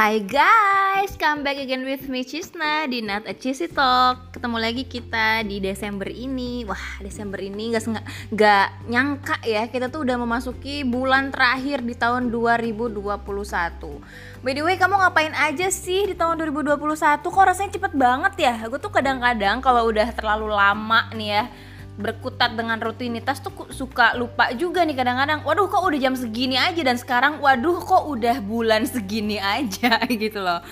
Hai guys, come back again with me Cisna di Not a Cheesy Talk. Ketemu lagi kita di Desember ini. Wah Desember ini gak, nggak nyangka ya Kita tuh udah memasuki bulan terakhir di tahun 2021 By the way kamu ngapain aja sih di tahun 2021 Kok rasanya cepet banget ya? Gue tuh kadang-kadang kalau udah terlalu lama nih ya berkutat dengan rutinitas tuh suka lupa juga nih kadang-kadang. Waduh kok udah jam segini aja dan sekarang waduh kok udah bulan segini aja gitu loh.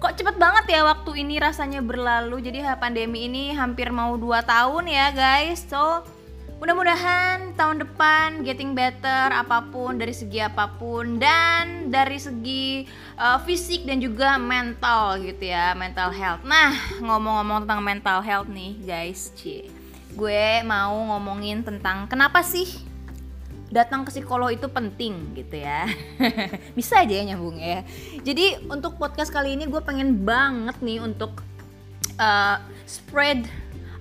Kok cepet banget ya waktu ini rasanya berlalu. Jadi pandemi ini hampir mau 2 tahun ya guys. So mudah-mudahan tahun depan getting better apa pun dari segi apa pun dan dari segi uh, fisik dan juga mental gitu ya mental health. Nah ngomong-ngomong tentang mental health nih guys cie gue mau ngomongin tentang kenapa sih datang ke psikolog itu penting gitu ya bisa aja ya nyambung ya jadi untuk podcast kali ini gue pengen banget nih untuk uh, spread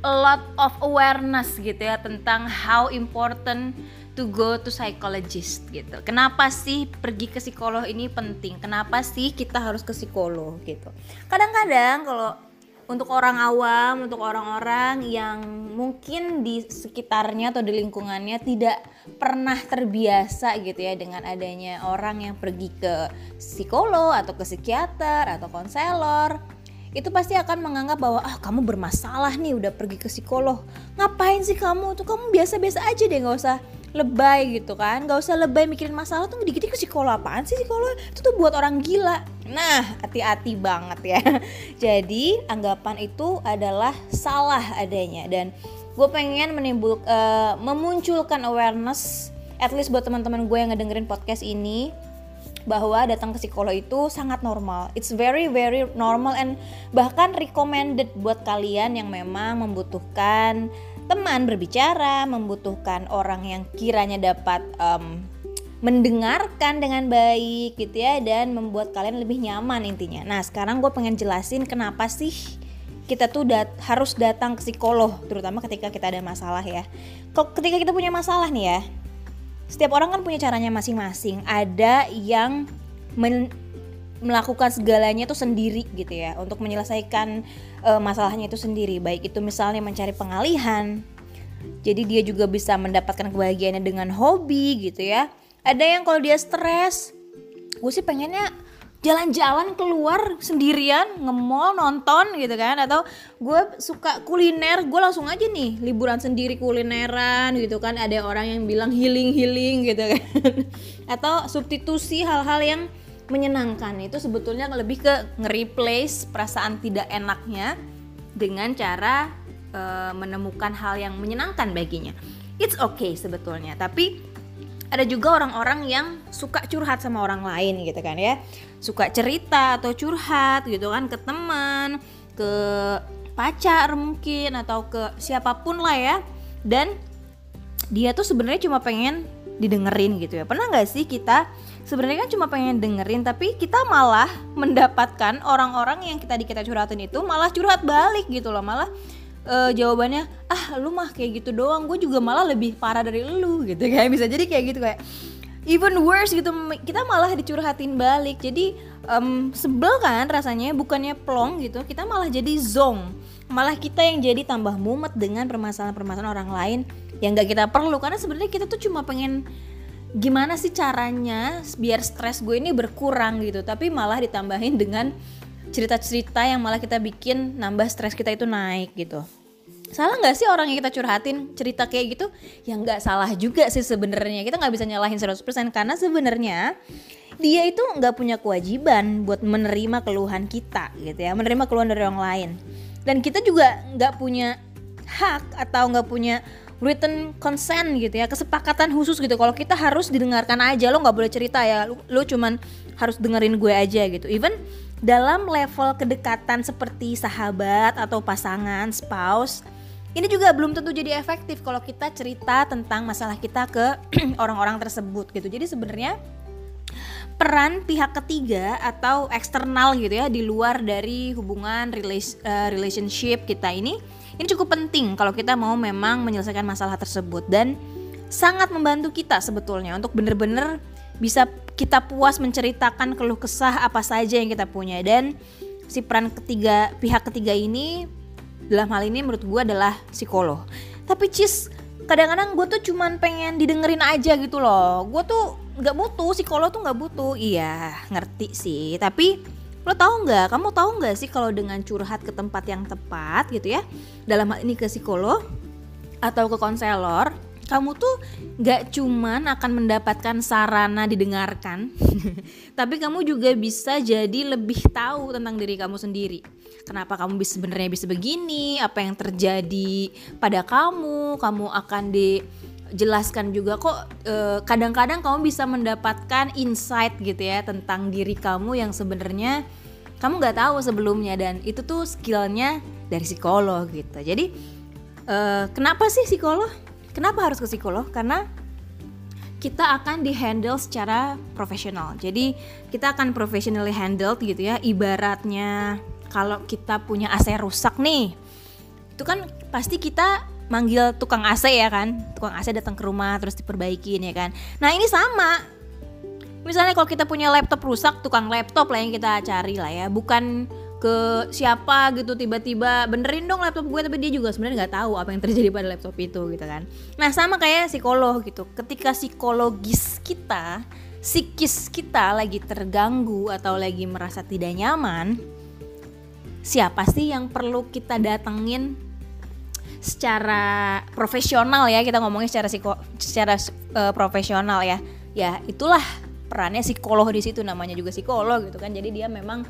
a lot of awareness gitu ya tentang how important to go to psychologist gitu. Kenapa sih pergi ke psikolog ini penting? Kenapa sih kita harus ke psikolog gitu? Kadang-kadang kalau untuk orang awam, untuk orang-orang yang mungkin di sekitarnya atau di lingkungannya tidak pernah terbiasa gitu ya dengan adanya orang yang pergi ke psikolog atau ke psikiater atau konselor itu pasti akan menganggap bahwa ah kamu bermasalah nih udah pergi ke psikolog. Ngapain sih kamu? Tuh kamu biasa-biasa aja deh nggak usah lebay gitu kan. Nggak usah lebay mikirin masalah tuh dikit-dikit psikolog. Apaan sih psikolog? Itu tuh buat orang gila. Nah hati-hati banget ya. Jadi anggapan itu adalah salah adanya. Dan gue pengen menimbul uh, memunculkan awareness at least buat teman-teman gue yang ngedengerin podcast ini bahwa datang ke psikolog itu sangat normal. It's very very normal and bahkan recommended buat kalian yang memang membutuhkan teman berbicara, membutuhkan orang yang kiranya dapat um, mendengarkan dengan baik gitu ya dan membuat kalian lebih nyaman intinya. Nah sekarang gue pengen jelasin kenapa sih kita tuh dat harus datang ke psikolog terutama ketika kita ada masalah ya. Kok ketika kita punya masalah nih ya, setiap orang kan punya caranya masing-masing. Ada yang men melakukan segalanya itu sendiri gitu ya untuk menyelesaikan uh, masalahnya itu sendiri. Baik itu misalnya mencari pengalihan jadi dia juga bisa mendapatkan kebahagiaannya dengan hobi gitu ya. Ada yang kalau dia stres gue sih pengennya jalan-jalan keluar sendirian nge-mall nonton gitu kan. Atau gue suka kuliner gue langsung aja nih liburan sendiri kulineran gitu kan. Ada orang yang bilang healing healing gitu kan. Atau substitusi hal-hal yang menyenangkan itu sebetulnya lebih ke nge-replace perasaan tidak enaknya dengan cara uh, menemukan hal yang menyenangkan baginya. It's okay sebetulnya, tapi ada juga orang-orang yang suka curhat sama orang lain gitu kan ya. Suka cerita atau curhat gitu kan ke teman, ke pacar mungkin atau ke siapa pun lah ya. Dan dia tuh sebenarnya cuma pengen didengerin gitu ya. Pernah nggak sih kita sebenarnya kan cuma pengen dengerin tapi kita malah mendapatkan orang-orang yang kita di kita curhatin itu malah curhat balik gitu loh. Malah uh, jawabannya ah lu mah kayak gitu doang. Gue juga malah lebih parah dari lu gitu. Kayak bisa jadi kayak gitu kayak even worse gitu. Kita malah dicurhatin balik. Jadi um, sebel kan rasanya bukannya plong gitu. Kita malah jadi zong. Malah kita yang jadi tambah mumet dengan permasalahan-permasalahan orang lain yang gak kita perlu. Karena sebenarnya kita tuh cuma pengen gimana sih caranya biar stres gue ini berkurang gitu tapi malah ditambahin dengan cerita-cerita yang malah kita bikin nambah stres kita itu naik gitu. Salah nggak sih orang yang kita curhatin cerita kayak gitu? Yang nggak salah juga sih sebenarnya. Kita nggak bisa nyalahin 100% karena sebenarnya dia itu nggak punya kewajiban buat menerima keluhan kita gitu ya menerima keluhan dari orang lain. Dan kita juga nggak punya hak atau nggak punya written consent gitu ya kesepakatan khusus gitu. Kalau kita harus didengarkan aja lo nggak boleh cerita ya. Lo, cuman harus dengerin gue aja gitu. Even dalam level kedekatan seperti sahabat atau pasangan spouse ini juga belum tentu jadi efektif kalau kita cerita tentang masalah kita ke orang-orang tersebut gitu. Jadi sebenarnya peran pihak ketiga atau eksternal gitu ya di luar dari hubungan eh, relationship kita ini ini cukup penting kalau kita mau memang menyelesaikan masalah tersebut dan sangat membantu kita sebetulnya untuk bener-bener bisa kita puas menceritakan keluh kesah apa saja yang kita punya. Dan si peran ketiga pihak ketiga ini dalam hal ini menurut gue adalah psikolog. Tapi cis kadang-kadang gue tuh cuman pengen didengerin aja gitu loh. Gue tuh nggak butuh psikolog tuh nggak butuh. Iya ngerti sih. Tapi lo tau nggak kamu tahu nggak sih kalau dengan curhat ke tempat yang tepat gitu ya dalam hal ini ke psikolog atau ke konselor kamu tuh gak cuman akan mendapatkan sarana didengarkan, tapi kamu juga bisa jadi lebih tahu tentang diri kamu sendiri. Kenapa kamu bisa sebenarnya bisa begini? Apa yang terjadi pada kamu? Kamu akan dijelaskan juga kok. kadang kadang-kadang kamu bisa mendapatkan insight gitu ya tentang diri kamu yang sebenarnya kamu nggak tahu sebelumnya dan itu tuh skillnya dari psikolog gitu. Jadi uh, kenapa sih psikolog? Kenapa harus ke psikolog? Karena kita akan dihandle secara profesional. Jadi kita akan professionally handled gitu ya. Ibaratnya kalau kita punya AC rusak nih, itu kan pasti kita manggil tukang AC ya kan. Tukang AC datang ke rumah terus diperbaikin ya kan. Nah ini sama. Misalnya kalau kita punya laptop rusak, tukang laptop lah yang kita cari lah ya. Bukan ke siapa gitu tiba-tiba benerin dong laptop gue tapi dia juga sebenarnya nggak tahu apa yang terjadi pada laptop itu gitu kan nah sama kayak psikolog gitu ketika psikologis kita psikis kita lagi terganggu atau lagi merasa tidak nyaman siapa sih yang perlu kita datengin secara profesional ya kita ngomongnya secara psiko secara uh, profesional ya. Ya itulah perannya psikolog di situ namanya juga psikolog gitu kan. Jadi dia memang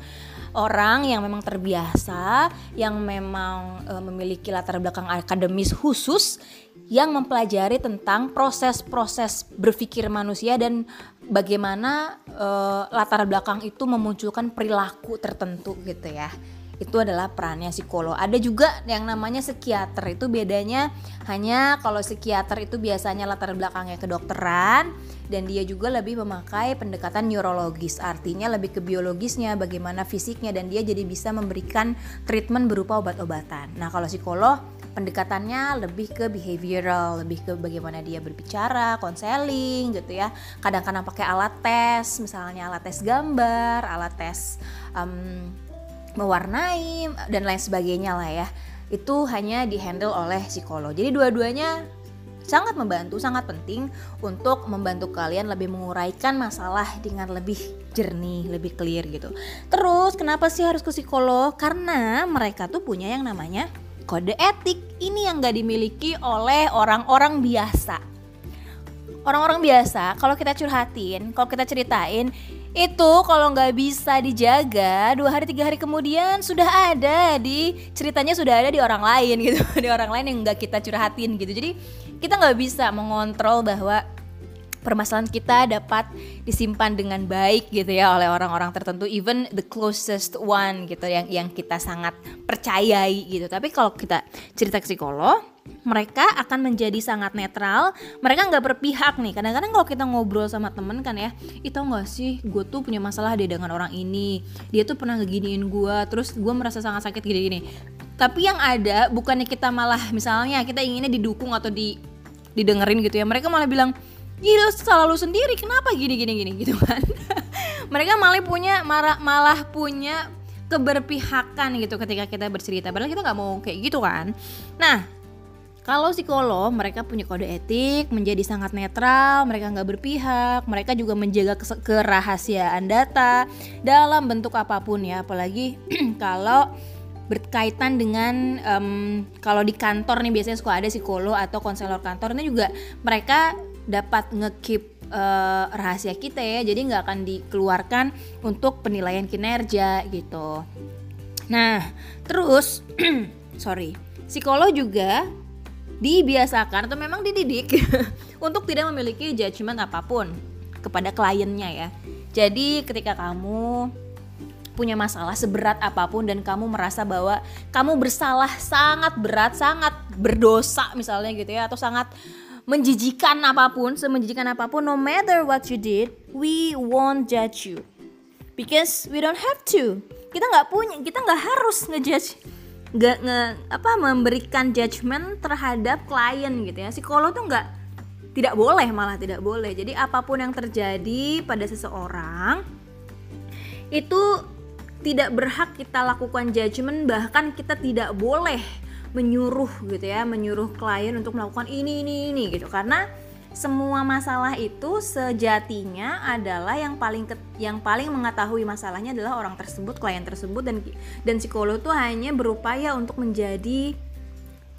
orang yang memang terbiasa, yang memang e, memiliki latar belakang akademis khusus yang mempelajari tentang proses-proses berpikir manusia dan bagaimana e, latar belakang itu memunculkan perilaku tertentu gitu ya itu adalah perannya psikolog. Ada juga yang namanya psikiater. Itu bedanya hanya kalau psikiater itu biasanya latar belakangnya kedokteran dan dia juga lebih memakai pendekatan neurologis. Artinya lebih ke biologisnya, bagaimana fisiknya dan dia jadi bisa memberikan treatment berupa obat-obatan. Nah, kalau psikolog pendekatannya lebih ke behavioral, lebih ke bagaimana dia berbicara, konseling gitu ya. Kadang-kadang pakai alat tes, misalnya alat tes gambar, alat tes um, mewarnai dan lain sebagainya lah ya. Itu hanya dihandle oleh psikolog. Jadi dua-duanya sangat membantu sangat penting untuk membantu kalian lebih menguraikan masalah dengan lebih jernih lebih clear gitu. Terus kenapa sih harus ke psikolog? Karena mereka tuh punya yang namanya kode etik. Ini yang gak dimiliki oleh orang-orang biasa. Orang-orang biasa kalau kita curhatin kalau kita ceritain itu kalau nggak bisa dijaga dua hari tiga hari kemudian sudah ada di ceritanya sudah ada di orang lain gitu. Di orang lain yang nggak kita curhatin gitu. Jadi kita nggak bisa mengontrol bahwa permasalahan kita dapat disimpan dengan baik gitu ya oleh orang-orang tertentu even the closest one gitu yang yang kita sangat percayai gitu. Tapi kalau kita cerita ke psikolog mereka akan menjadi sangat netral. Mereka nggak berpihak nih. Kadang-kadang kalau kita ngobrol sama temen kan ya itu nggak sih gue tuh punya masalah deh dengan orang ini. Dia tuh pernah ngeginiin gue terus gue merasa sangat sakit gini-gini tapi yang ada bukannya kita malah misalnya kita inginnya didukung atau di didengerin gitu ya mereka malah bilang Iya salah lu sendiri kenapa gini gini gini? Gitu kan. Mereka malah punya malah, malah punya keberpihakan gitu ketika kita bercerita. Padahal kita nggak mau kayak gitu kan. Nah kalau psikolog, mereka punya kode etik, menjadi sangat netral, mereka nggak berpihak, mereka juga menjaga kerahasiaan data dalam bentuk apa pun ya, apalagi kalau berkaitan dengan um, kalau di kantor nih biasanya suka ada psikolog atau konselor kantor ini juga mereka dapat ngekip uh, rahasia kita ya, jadi nggak akan dikeluarkan untuk penilaian kinerja gitu. Nah, terus sorry, psikolog juga dibiasakan atau memang dididik untuk tidak memiliki judgement apa pun kepada kliennya ya. Jadi ketika kamu punya masalah seberat apa pun dan kamu merasa bahwa kamu bersalah sangat berat, sangat berdosa misalnya gitu ya atau sangat menjijikan apa pun, semenjijikan apa pun no matter what you did, we won't judge you. Because we don't have to. Kita nggak punya, kita nggak harus ngejudge nggak nge apa memberikan judgement terhadap klien gitu ya. Psikolog tuh nggak tidak boleh malah tidak boleh. Jadi apa pun yang terjadi pada seseorang itu tidak berhak kita lakukan judgement bahkan kita tidak boleh menyuruh gitu ya menyuruh klien untuk melakukan ini ini ini gitu. Karena semua masalah itu sejatinya adalah yang paling ke, yang paling mengetahui masalahnya adalah orang tersebut klien tersebut dan dan psikolog itu hanya berupaya untuk menjadi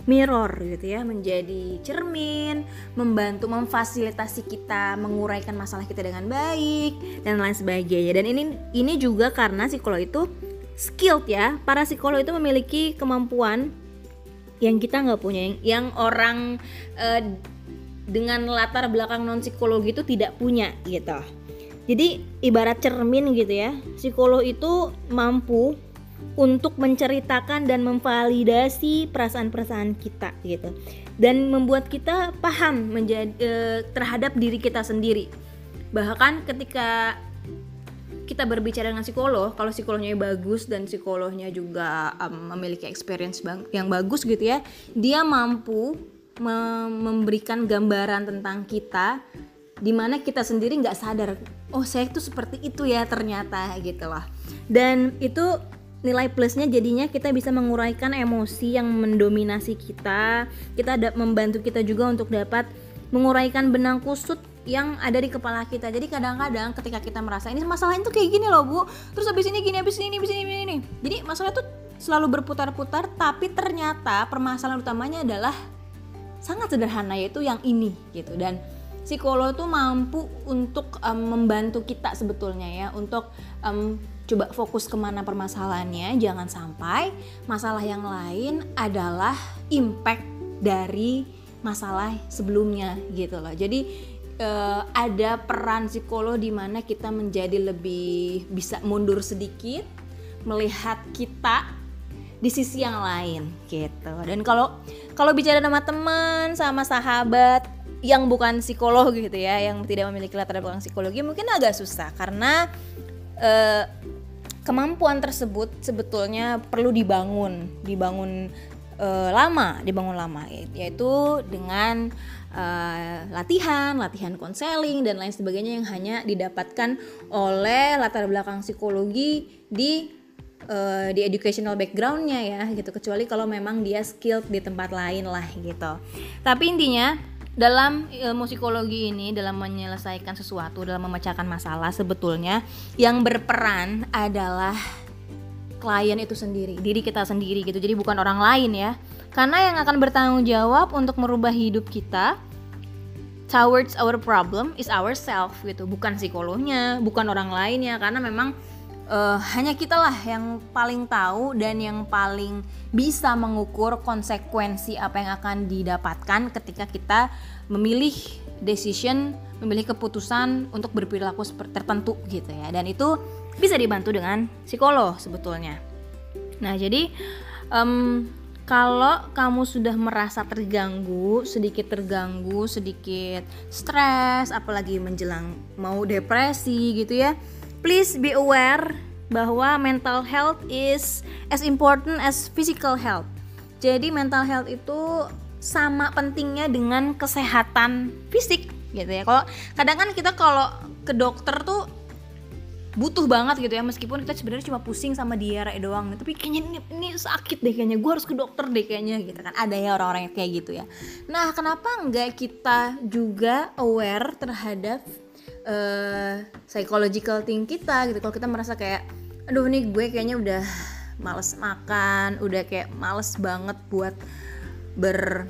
mirror gitu ya menjadi cermin membantu memfasilitasi kita menguraikan masalah kita dengan baik dan lain sebagainya. Dan ini ini juga karena psikolog itu skilled ya. Para psikolog itu memiliki kemampuan yang kita nggak punya yang, yang orang uh, dengan latar belakang non psikologi itu tidak punya gitu. Jadi ibarat cermin gitu ya psikolog itu mampu untuk menceritakan dan memvalidasi perasaan-perasaan kita gitu. Dan membuat kita paham menjadi eh, terhadap diri kita sendiri. Bahkan ketika kita berbicara dengan psikolog, kalau psikolognya bagus dan psikolognya juga um, memiliki experience yang bagus gitu ya, dia mampu me memberikan gambaran tentang kita, di mana kita sendiri nggak sadar, oh saya itu seperti itu ya ternyata gitu loh. Dan itu nilai plusnya jadinya kita bisa menguraikan emosi yang mendominasi kita kita ada membantu kita juga untuk dapat menguraikan benang kusut yang ada di kepala kita. Jadi kadang-kadang ketika kita merasa ini masalah itu kayak gini loh bu. Terus habis ini gini habis ini habis ini habis ini. Jadi masalah itu selalu berputar-putar tapi ternyata permasalahan utamanya adalah sangat sederhana yaitu yang ini gitu. Dan psikolog tuh mampu untuk um, membantu kita sebetulnya ya untuk um, coba fokus ke mana permasalahannya jangan sampai masalah yang lain adalah impact dari masalah sebelumnya gitu loh. Jadi uh, ada peran psikolog di mana kita menjadi lebih bisa mundur sedikit melihat kita di sisi yang lain gitu. Dan kalau kalau bicara sama teman sama sahabat yang bukan psikolog gitu ya yang tidak memiliki latar belakang psikologi mungkin agak susah karena uh, kemampuan tersebut sebetulnya perlu dibangun dibangun uh, lama dibangun lama yaitu dengan uh, latihan latihan konseling dan lain sebagainya yang hanya didapatkan oleh latar belakang psikologi di uh, di educational backgroundnya ya gitu. Kecuali kalau memang dia skilled di tempat lain lah gitu. Tapi intinya dalam ilmu psikologi ini dalam menyelesaikan sesuatu dalam memecahkan masalah sebetulnya yang berperan adalah klien itu sendiri diri kita sendiri gitu. Jadi bukan orang lain ya. Karena yang akan bertanggung jawab untuk merubah hidup kita towards our problem is ourself gitu. Bukan psikolognya bukan orang lain ya karena memang uh, hanya kita lah yang paling tahu dan yang paling bisa mengukur konsekuensi apa yang akan didapatkan ketika kita memilih decision, memilih keputusan untuk berperilaku tertentu gitu ya. Dan itu bisa dibantu dengan psikolog sebetulnya. Nah, jadi um, kalau kamu sudah merasa terganggu, sedikit terganggu, sedikit stres, apalagi menjelang mau depresi gitu ya please be aware bahwa mental health is as important as physical health. Jadi mental health itu sama pentingnya dengan kesehatan fisik gitu ya. Kalau kadang kan kita kalau ke dokter tuh butuh banget gitu ya meskipun kita sebenarnya cuma pusing sama diare doang tapi kayaknya ini, ini sakit deh kayaknya gue harus ke dokter deh kayaknya gitu kan ada ya orang-orang yang kayak gitu ya nah kenapa enggak kita juga aware terhadap uh, psychological thing kita gitu. Kalau kita merasa kayak aduh nih gue kayaknya udah males makan udah kayak males banget buat ber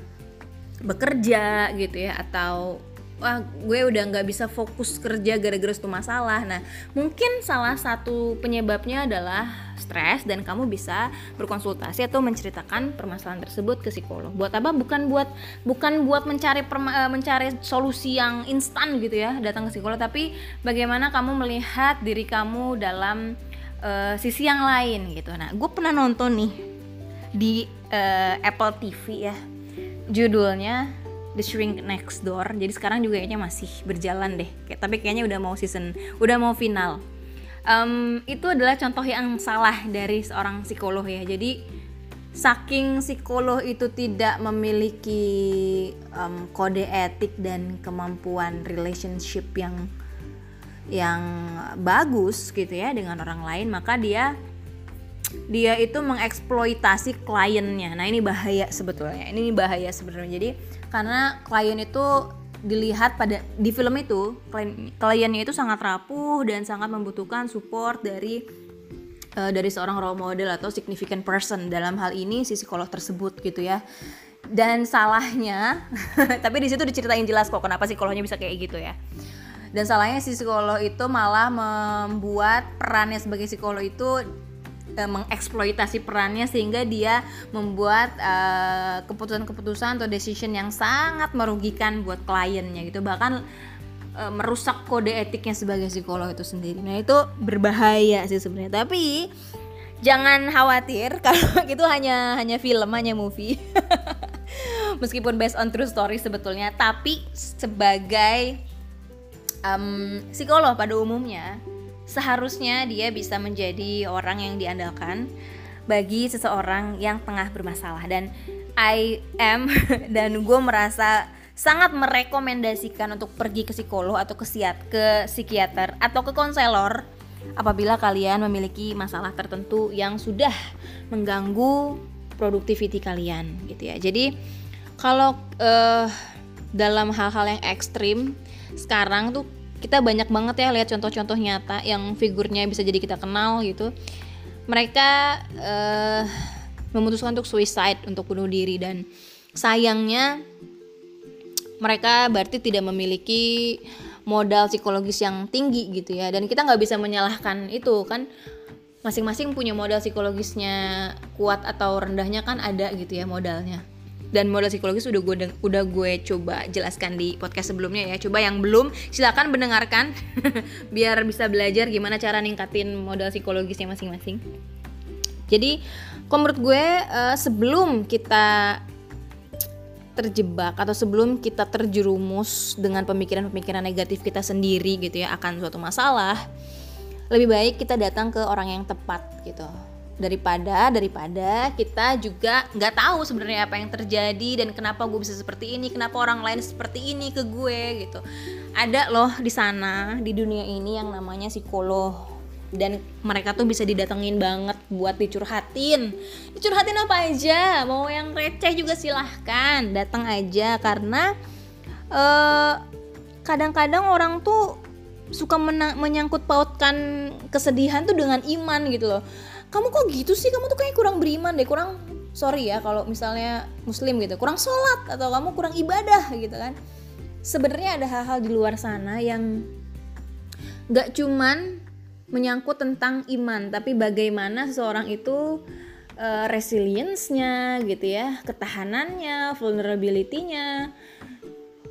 bekerja gitu ya atau wah gue udah nggak bisa fokus kerja gara-gara itu masalah. Nah mungkin salah satu penyebabnya adalah stres dan kamu bisa berkonsultasi atau menceritakan permasalahan tersebut ke psikolog. Buat apa? Bukan buat bukan buat mencari perma, eh, mencari solusi yang instan gitu ya datang ke psikolog. Tapi bagaimana kamu melihat diri kamu dalam uh, sisi yang lain gitu. Nah gue pernah nonton nih di uh, Apple TV ya. Judulnya The Shrink Next Door. Jadi sekarang juga kayaknya masih berjalan deh. Kayak, tapi kayaknya udah mau season, udah mau final. Um, itu adalah contoh yang salah dari seorang psikolog ya. Jadi saking psikolog itu tidak memiliki um, kode etik dan kemampuan relationship yang yang bagus gitu ya dengan orang lain maka dia dia itu mengeksploitasi kliennya nah ini bahaya sebetulnya ini bahaya sebenarnya jadi karena klien itu dilihat pada di film itu klien, kliennya itu sangat rapuh dan sangat membutuhkan support dari uh, dari seorang role model atau significant person. Dalam hal ini si psikolog tersebut gitu ya. Dan salahnya tapi di situ diceritain jelas kok kenapa psikolognya bisa kayak gitu ya. Dan salahnya si psikolog itu malah membuat perannya sebagai psikolog itu e, mengeksploitasi perannya sehingga dia membuat keputusan keputusan-keputusan atau decision yang sangat merugikan buat kliennya gitu. Bahkan e, merusak kode etiknya sebagai psikolog itu sendiri. Nah itu berbahaya sih sebenarnya. Tapi jangan khawatir kalau itu hanya hanya film hanya movie. Meskipun based on true story sebetulnya tapi sebagai um, psikolog pada umumnya seharusnya dia bisa menjadi orang yang diandalkan bagi seseorang yang tengah bermasalah. Dan I am dan gue merasa sangat merekomendasikan untuk pergi ke psikolog atau ke siat ke psikiater atau ke konselor apabila kalian memiliki masalah tertentu yang sudah mengganggu produktiviti kalian gitu ya. Jadi kalau uh, dalam hal-hal yang ekstrim sekarang tuh kita banyak banget ya lihat contoh-contoh nyata yang figurnya bisa jadi kita kenal gitu. Mereka uh, memutuskan untuk suicide untuk bunuh diri dan sayangnya mereka berarti tidak memiliki modal psikologis yang tinggi gitu ya. Dan kita nggak bisa menyalahkan itu kan. Masing-masing punya modal psikologisnya kuat atau rendahnya kan ada gitu ya modalnya dan modal psikologis udah gue udah gue coba jelaskan di podcast sebelumnya ya. Coba yang belum silakan mendengarkan biar bisa belajar gimana cara ningkatin modal psikologisnya masing-masing. Jadi kalau menurut gue uh, sebelum kita terjebak atau sebelum kita terjerumus dengan pemikiran-pemikiran negatif kita sendiri gitu ya akan suatu masalah lebih baik kita datang ke orang yang tepat gitu daripada daripada kita juga nggak tahu sebenarnya apa yang terjadi dan kenapa gue bisa seperti ini kenapa orang lain seperti ini ke gue gitu. Ada loh di sana di dunia ini yang namanya psikolog. Dan mereka tuh bisa didatengin banget buat dicurhatin. Dicurhatin apa aja? Mau yang receh juga silahkan datang aja. Karena eh, kadang-kadang orang tuh suka menyangkut pautkan kesedihan tuh dengan iman gitu loh kamu kok gitu sih? Kamu tuh kayak kurang beriman deh kurang sorry ya kalau misalnya muslim gitu kurang sholat atau kamu kurang ibadah gitu kan. Sebenarnya ada hal-hal di luar sana yang gak cuman menyangkut tentang iman tapi bagaimana seseorang itu uh, resilience-nya gitu ya ketahanannya vulnerability-nya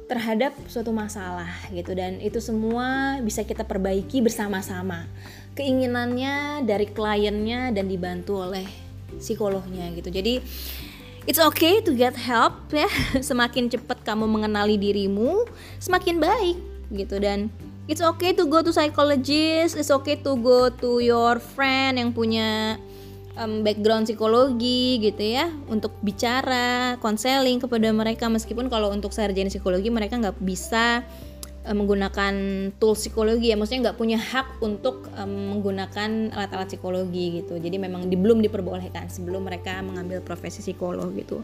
terhadap suatu masalah gitu. Dan itu semua bisa kita perbaiki bersama-sama. Keinginannya dari kliennya dan dibantu oleh psikolognya gitu. Jadi it's okay to get help ya. Semakin cepat kamu mengenali dirimu semakin baik gitu. Dan it's okay to go to psychologist it's okay to go to your friend yang punya um, background psikologi gitu ya untuk bicara konseling kepada mereka. Meskipun kalau untuk sarjana psikologi mereka nggak bisa um, menggunakan tool psikologi ya. Maksudnya nggak punya hak untuk um, menggunakan alat-alat psikologi gitu. Jadi memang di, belum diperbolehkan sebelum mereka mengambil profesi psikolog gitu.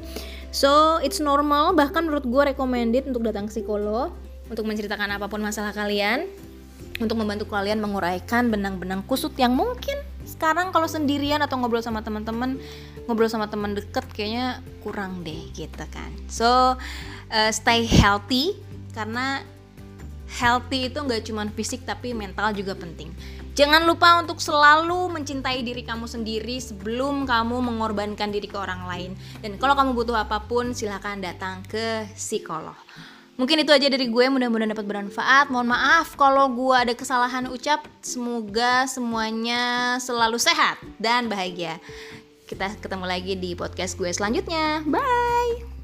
So it's normal. Bahkan menurut gue recommended untuk datang ke psikolog untuk menceritakan apa pun masalah kalian untuk membantu kalian menguraikan benang-benang kusut yang mungkin sekarang kalau sendirian atau ngobrol sama teman-teman ngobrol sama teman deket kayaknya kurang deh gitu kan so uh, stay healthy karena healthy itu nggak cuma fisik tapi mental juga penting Jangan lupa untuk selalu mencintai diri kamu sendiri sebelum kamu mengorbankan diri ke orang lain. Dan kalau kamu butuh apa pun, silahkan datang ke psikolog. Mungkin itu aja dari gue, mudah-mudahan dapat bermanfaat. Mohon maaf kalau gue ada kesalahan ucap. Semoga semuanya selalu sehat dan bahagia. Kita ketemu lagi di podcast gue selanjutnya. Bye.